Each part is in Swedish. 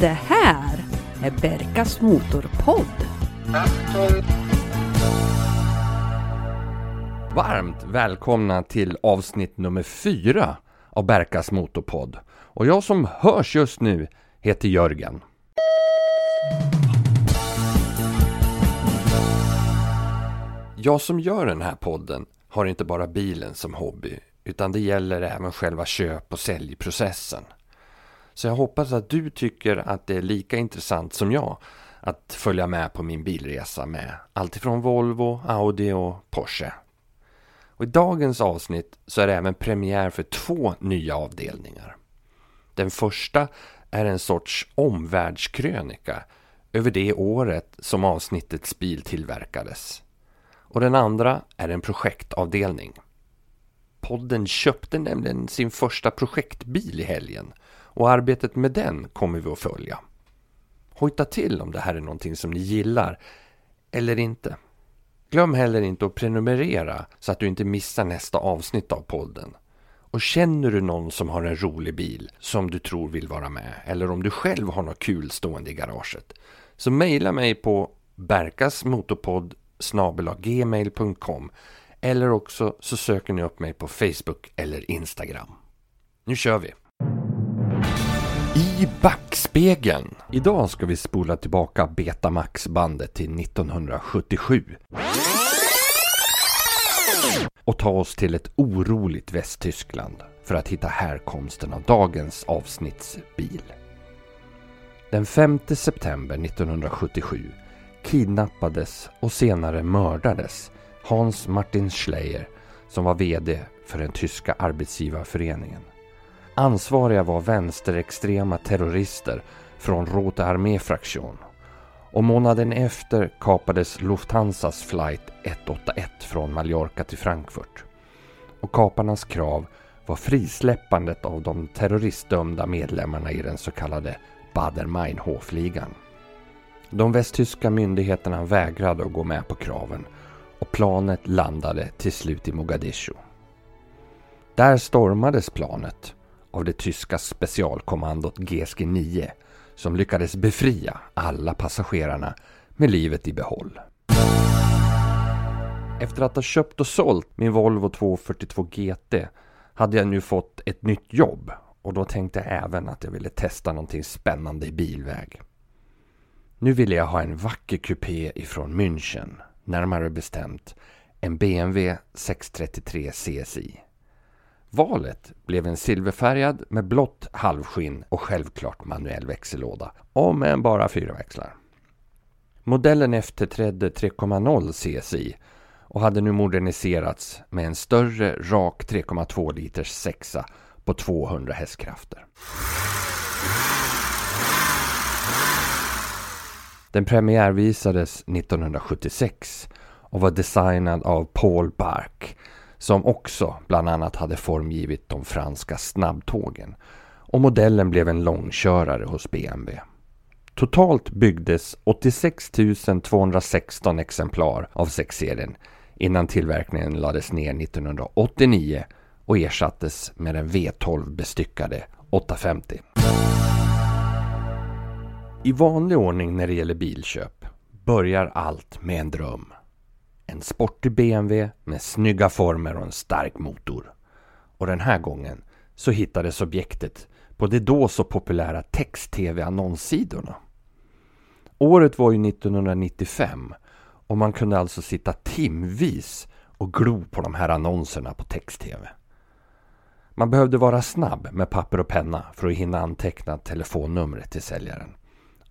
Det här är Berkas Motorpodd. Varmt välkomna till avsnitt nummer fyra av Berkas Motorpodd. Och jag som hörs just nu heter Jörgen. Jag som gör den här podden har inte bara bilen som hobby utan det gäller även själva köp och säljprocessen. Så jag hoppas att du tycker att det är lika intressant som jag att följa med på min bilresa med alltifrån Volvo, Audi och Porsche. Och I dagens avsnitt så är det även premiär för två nya avdelningar. Den första är en sorts omvärldskrönika över det året som avsnittets bil tillverkades. Och den andra är en projektavdelning. Podden köpte nämligen sin första projektbil i helgen och arbetet med den kommer vi att följa. Hojta till om det här är någonting som ni gillar eller inte. Glöm heller inte att prenumerera så att du inte missar nästa avsnitt av podden. Och känner du någon som har en rolig bil som du tror vill vara med eller om du själv har något kul stående i garaget så mejla mig på berkasmotorpodd gmail.com eller också så söker ni upp mig på Facebook eller Instagram. Nu kör vi! I backspegeln. Idag ska vi spola tillbaka Betamax-bandet till 1977. Och ta oss till ett oroligt Västtyskland för att hitta härkomsten av dagens avsnittsbil. Den 5 september 1977 kidnappades och senare mördades Hans Martin Schleyer som var VD för den tyska arbetsgivarföreningen. Ansvariga var vänsterextrema terrorister från Rote Armee-fraktion. Och månaden efter kapades Lufthansas flight 181 från Mallorca till Frankfurt. Och kaparnas krav var frisläppandet av de terroristdömda medlemmarna i den så kallade Bader-Meinhof-ligan. De västtyska myndigheterna vägrade att gå med på kraven och planet landade till slut i Mogadishu. Där stormades planet av det tyska specialkommandot GSG-9 som lyckades befria alla passagerarna med livet i behåll. Efter att ha köpt och sålt min Volvo 242 GT hade jag nu fått ett nytt jobb och då tänkte jag även att jag ville testa någonting spännande i bilväg. Nu ville jag ha en vacker kupé ifrån München, närmare bestämt en BMW 633 CSI. Valet blev en silverfärgad med blått halvskinn och självklart manuell växellåda, om än bara fyra växlar. Modellen efterträdde 3.0 CSI och hade nu moderniserats med en större rak 3,2 liters sexa på 200 hästkrafter. Den premiärvisades 1976 och var designad av Paul Bark som också bland annat hade formgivit de franska snabbtågen. Och modellen blev en långkörare hos BMW. Totalt byggdes 86 216 exemplar av 6-serien innan tillverkningen lades ner 1989 och ersattes med den V12 bestyckade 850. I vanlig ordning när det gäller bilköp börjar allt med en dröm. En sportig BMW med snygga former och en stark motor. Och den här gången så hittades objektet på de då så populära text-tv annonssidorna. Året var ju 1995 och man kunde alltså sitta timvis och glo på de här annonserna på text-tv. Man behövde vara snabb med papper och penna för att hinna anteckna telefonnumret till säljaren.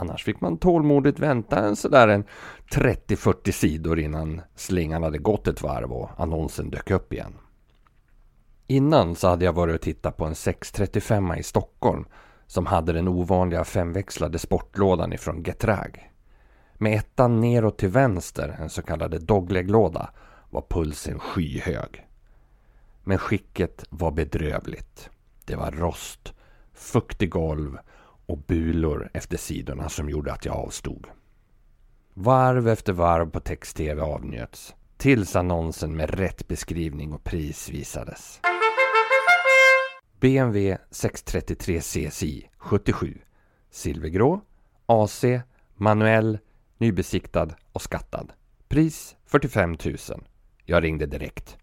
Annars fick man tålmodigt vänta en sådär en 30-40 sidor innan slingan hade gått ett varv och annonsen dök upp igen. Innan så hade jag varit och tittat på en 635 i Stockholm som hade den ovanliga femväxlade sportlådan ifrån Getrag. Med ettan neråt till vänster, en så kallad dogleglåda, var pulsen skyhög. Men skicket var bedrövligt. Det var rost, fukt i golv och bulor efter sidorna som gjorde att jag avstod. Varv efter varv på text-tv avnjöts tills annonsen med rätt beskrivning och pris visades. BMW 633 CSI 77 Silvergrå AC Manuell Nybesiktad och skattad Pris 45 000 Jag ringde direkt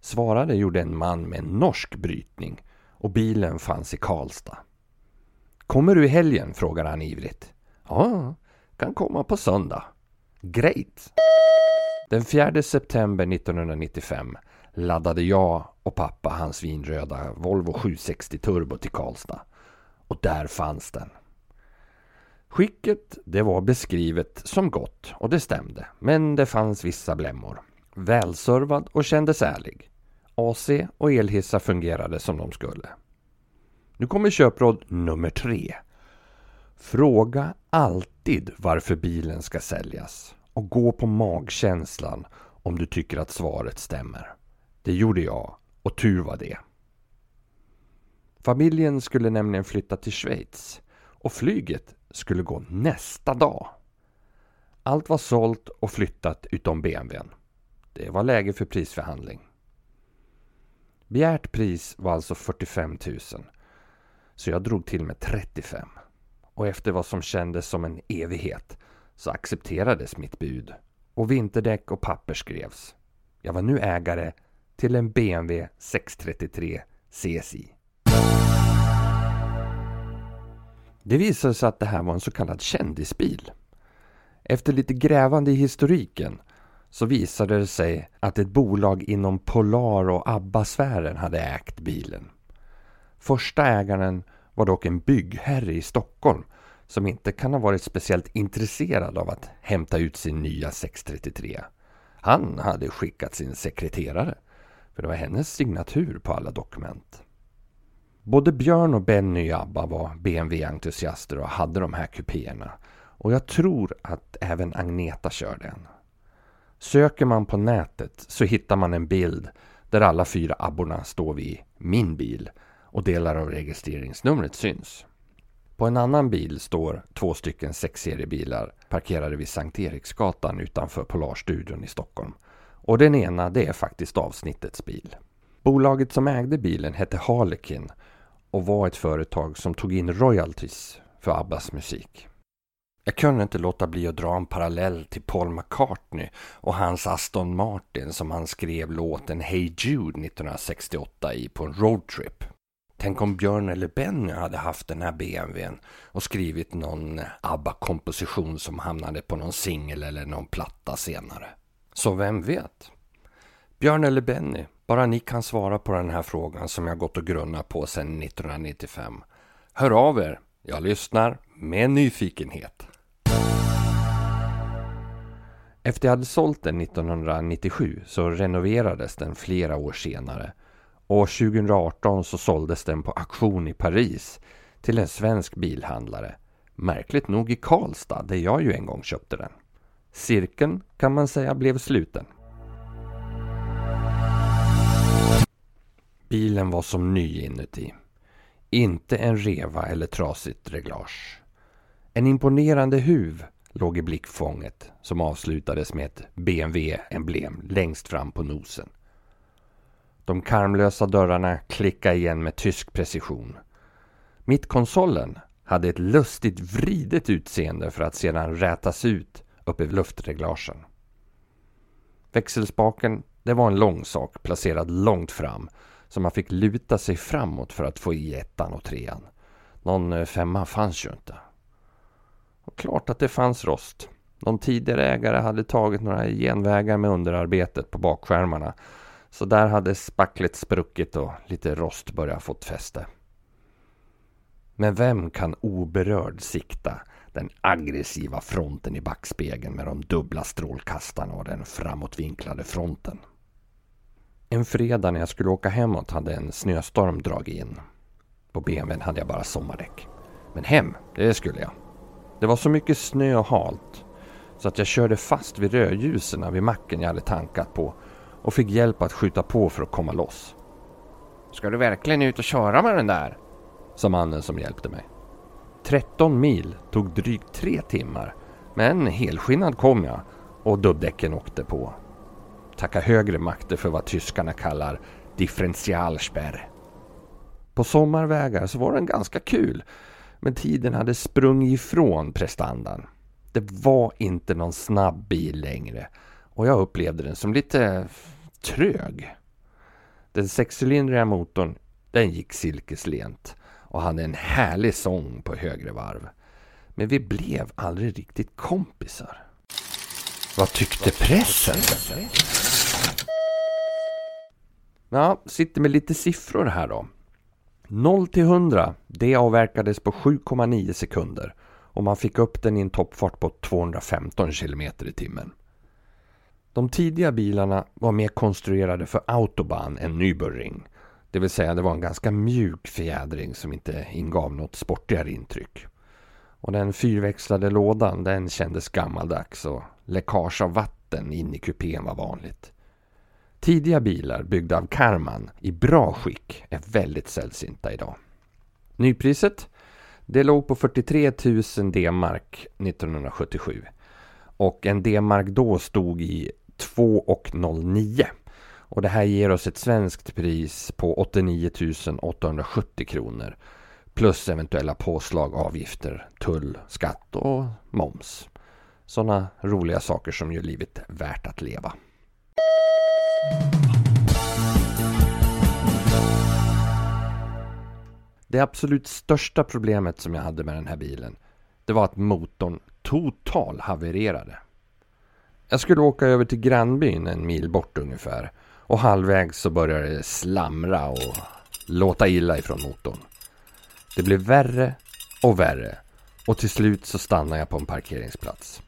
Svarade gjorde en man med en norsk brytning och bilen fanns i Karlstad. Kommer du i helgen? frågade han ivrigt. Ja, kan komma på söndag. Great! Den 4 september 1995 laddade jag och pappa hans vinröda Volvo 760 Turbo till Karlstad. Och där fanns den. Skicket det var beskrivet som gott och det stämde, men det fanns vissa blämmor. Välservad och kändes ärlig. AC och elhissar fungerade som de skulle. Nu kommer köpråd nummer tre. Fråga alltid varför bilen ska säljas och gå på magkänslan om du tycker att svaret stämmer. Det gjorde jag och tur var det. Familjen skulle nämligen flytta till Schweiz och flyget skulle gå nästa dag. Allt var sålt och flyttat utom BMWn. Det var läge för prisförhandling. Begärt pris var alltså 45 000. Så jag drog till med 35. Och efter vad som kändes som en evighet så accepterades mitt bud. Och vinterdäck och papper skrevs. Jag var nu ägare till en BMW 633 CSI. Det visade sig att det här var en så kallad kändisbil. Efter lite grävande i historiken så visade det sig att ett bolag inom Polar och ABBA-sfären hade ägt bilen. Första ägaren var dock en byggherre i Stockholm som inte kan ha varit speciellt intresserad av att hämta ut sin nya 633. Han hade skickat sin sekreterare, för det var hennes signatur på alla dokument. Både Björn och Benny i ABBA var BMW-entusiaster och hade de här kupéerna. Och jag tror att även Agneta körde en. Söker man på nätet så hittar man en bild där alla fyra abborna står vid min bil och delar av registreringsnumret syns. På en annan bil står två stycken sexseriebilar parkerade vid Sankt Eriksgatan utanför Polarstudion i Stockholm. Och den ena det är faktiskt avsnittets bil. Bolaget som ägde bilen hette Harlekin och var ett företag som tog in royalties för Abbas musik. Jag kunde inte låta bli att dra en parallell till Paul McCartney och hans Aston Martin som han skrev låten Hey Jude 1968 i på en roadtrip. Tänk om Björn eller Benny hade haft den här BMWn och skrivit någon ABBA-komposition som hamnade på någon singel eller någon platta senare. Så vem vet? Björn eller Benny, bara ni kan svara på den här frågan som jag gått och grunnat på sedan 1995. Hör av er, jag lyssnar med nyfikenhet. Efter jag hade sålt den 1997 så renoverades den flera år senare. Och 2018 så såldes den på auktion i Paris till en svensk bilhandlare. Märkligt nog i Karlstad där jag ju en gång köpte den. Cirkeln kan man säga blev sluten. Bilen var som ny inuti. Inte en reva eller trasigt reglage. En imponerande huv låg i blickfånget som avslutades med ett BMW-emblem längst fram på nosen. De karmlösa dörrarna klickade igen med tysk precision. Mittkonsolen hade ett lustigt vridet utseende för att sedan rätas ut uppe vid luftreglagen. Växelspaken, det var en lång sak placerad långt fram så man fick luta sig framåt för att få i ettan och trean. Någon eh, femma fanns ju inte. Och klart att det fanns rost. Någon tidigare ägare hade tagit några genvägar med underarbetet på bakskärmarna. Så där hade spacklet spruckit och lite rost börjat fått fäste. Men vem kan oberörd sikta den aggressiva fronten i backspegeln med de dubbla strålkastarna och den framåtvinklade fronten? En fredag när jag skulle åka hemåt hade en snöstorm dragit in. På BMWn hade jag bara sommardäck. Men hem, det skulle jag. Det var så mycket snö och halt så att jag körde fast vid rödljusen vid macken jag hade tankat på och fick hjälp att skjuta på för att komma loss. Ska du verkligen ut och köra med den där? sa mannen som hjälpte mig. 13 mil tog drygt tre timmar men helskinnad kom jag och dubbdäcken åkte på. Tacka högre makter för vad tyskarna kallar differentialspärr. På sommarvägar så var den ganska kul. Men tiden hade sprungit ifrån prestandan. Det var inte någon snabb bil längre. Och jag upplevde den som lite trög. Den sexcylindriga motorn, den gick silkeslent och hade en härlig sång på högre varv. Men vi blev aldrig riktigt kompisar. Vad tyckte pressen? Ja, sitter med lite siffror här då. 0 till 100, det avverkades på 7,9 sekunder och man fick upp den i en toppfart på 215 km i timmen. De tidiga bilarna var mer konstruerade för autobahn än Nürburgring. Det vill säga det var en ganska mjuk fjädring som inte ingav något sportigare intryck. Och den fyrväxlade lådan den kändes gammaldags och läckage av vatten in i kupén var vanligt. Tidiga bilar byggda av Karman i bra skick är väldigt sällsynta idag. Nypriset? Det låg på 43 000 D-mark 1977 och en D-mark då stod i 2,09 och det här ger oss ett svenskt pris på 89 870 kronor plus eventuella påslag, avgifter, tull, skatt och moms. Sådana roliga saker som gör livet värt att leva. Det absolut största problemet som jag hade med den här bilen det var att motorn total havererade. Jag skulle åka över till grannbyn en mil bort ungefär och halvvägs så började det slamra och låta illa ifrån motorn. Det blev värre och värre och till slut så stannade jag på en parkeringsplats.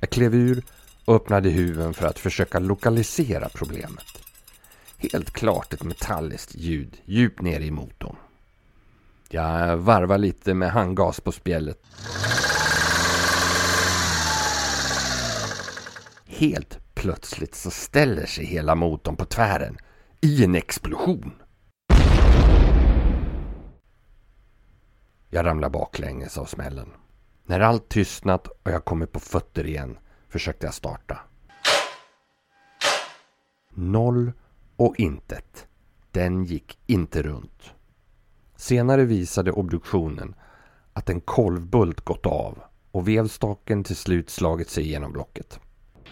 Jag klev ur och öppnade huven för att försöka lokalisera problemet. Helt klart ett metalliskt ljud djupt ner i motorn. Jag varvar lite med handgas på spjället. Helt plötsligt så ställer sig hela motorn på tvären i en explosion. Jag ramlar baklänges av smällen. När allt tystnat och jag kommit på fötter igen försökte jag starta. Noll och intet. Den gick inte runt. Senare visade obduktionen att en kolvbult gått av och vevstaken till slut slagit sig igenom blocket.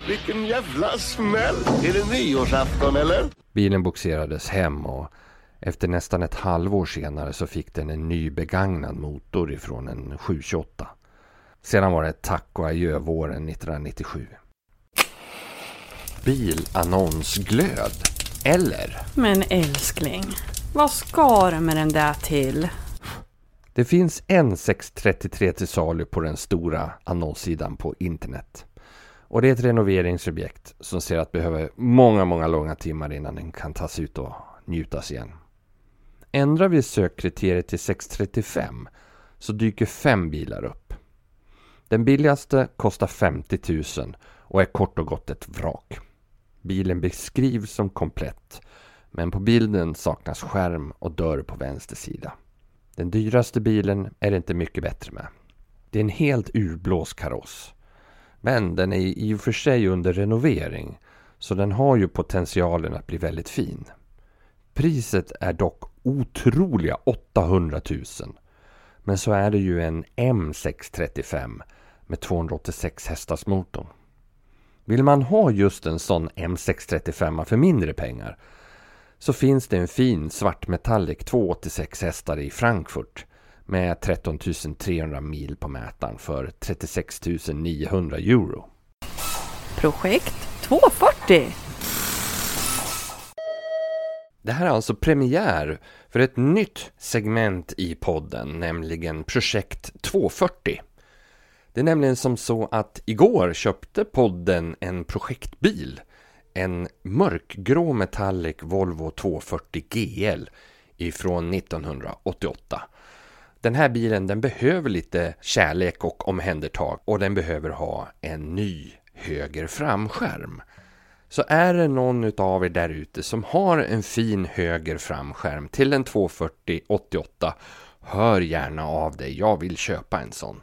Vilken jävla smäll! Är det nyårsafton eller? Bilen boxerades hem och efter nästan ett halvår senare så fick den en ny begagnad motor ifrån en 728. Sedan var det tack och adjö våren 1997. Bilannonsglöd, eller? Men älskling, vad ska du med den där till? Det finns en 633 till salu på den stora annonssidan på internet. Och det är ett renoveringsobjekt som ser att behöver många, många långa timmar innan den kan tas ut och njutas igen. Ändrar vi sökkriteriet till 635 så dyker fem bilar upp. Den billigaste kostar 50 000 och är kort och gott ett vrak. Bilen beskrivs som komplett men på bilden saknas skärm och dörr på vänster sida. Den dyraste bilen är det inte mycket bättre med. Det är en helt urblåst kaross. Men den är i och för sig under renovering så den har ju potentialen att bli väldigt fin. Priset är dock otroliga 800 000. Men så är det ju en M635 med 286 hästars motorn. Vill man ha just en sån M635 för mindre pengar så finns det en fin svartmetallic 286 hästar i Frankfurt med 13 300 mil på mätaren för 36 900 euro. Projekt 240. Det här är alltså premiär för ett nytt segment i podden, nämligen Projekt 240. Det är nämligen som så att igår köpte podden en projektbil. En mörkgrå metallic Volvo 240 GL ifrån 1988. Den här bilen den behöver lite kärlek och omhändertag och den behöver ha en ny höger framskärm. Så är det någon av er där ute som har en fin höger framskärm till en 240 88 Hör gärna av dig, jag vill köpa en sån.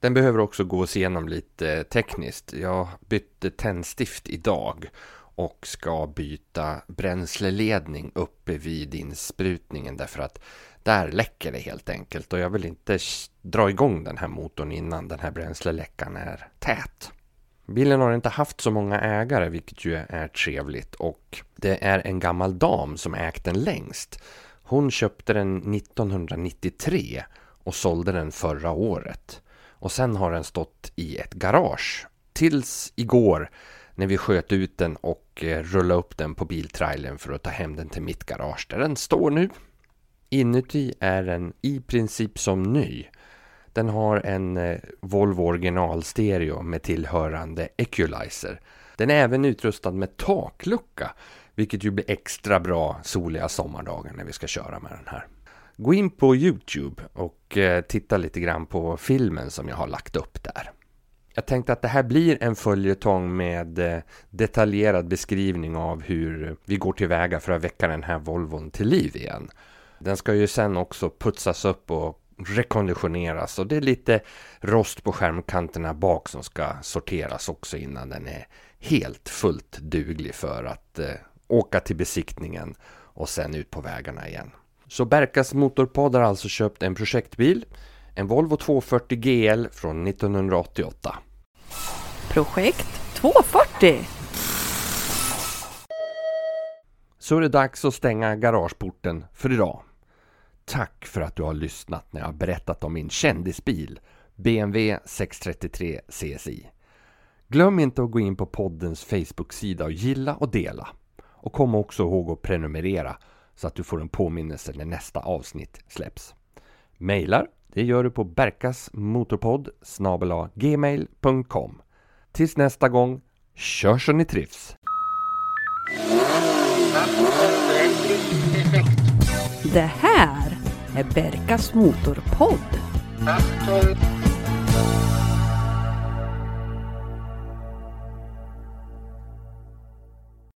Den behöver också gås igenom lite tekniskt. Jag bytte tändstift idag och ska byta bränsleledning uppe vid insprutningen därför att där läcker det helt enkelt och jag vill inte dra igång den här motorn innan den här bränsleläckan är tät. Bilen har inte haft så många ägare vilket ju är trevligt och det är en gammal dam som ägt den längst. Hon köpte den 1993 och sålde den förra året. Och sen har den stått i ett garage. Tills igår när vi sköt ut den och eh, rullade upp den på biltrailern för att ta hem den till mitt garage där den står nu. Inuti är den i princip som ny. Den har en eh, Volvo original stereo med tillhörande equalizer. Den är även utrustad med taklucka, vilket ju blir extra bra soliga sommardagar när vi ska köra med den här. Gå in på Youtube och eh, titta lite grann på filmen som jag har lagt upp där. Jag tänkte att det här blir en följetong med eh, detaljerad beskrivning av hur vi går tillväga för att väcka den här Volvon till liv igen. Den ska ju sen också putsas upp och rekonditioneras och det är lite rost på skärmkanterna bak som ska sorteras också innan den är helt fullt duglig för att eh, åka till besiktningen och sen ut på vägarna igen. Så Berkas Motorpodd har alltså köpt en projektbil, en Volvo 240 GL från 1988. Projekt 240! Så är det dags att stänga garageporten för idag. Tack för att du har lyssnat när jag har berättat om min kändisbil BMW 633 CSI. Glöm inte att gå in på poddens Facebook-sida och gilla och dela. Och kom också ihåg att prenumerera så att du får en påminnelse när nästa avsnitt släpps. Mailar, det gör du på berkasmotorpodd gmail.com. Tills nästa gång, kör så ni trivs! Det här är Berkas Motorpodd.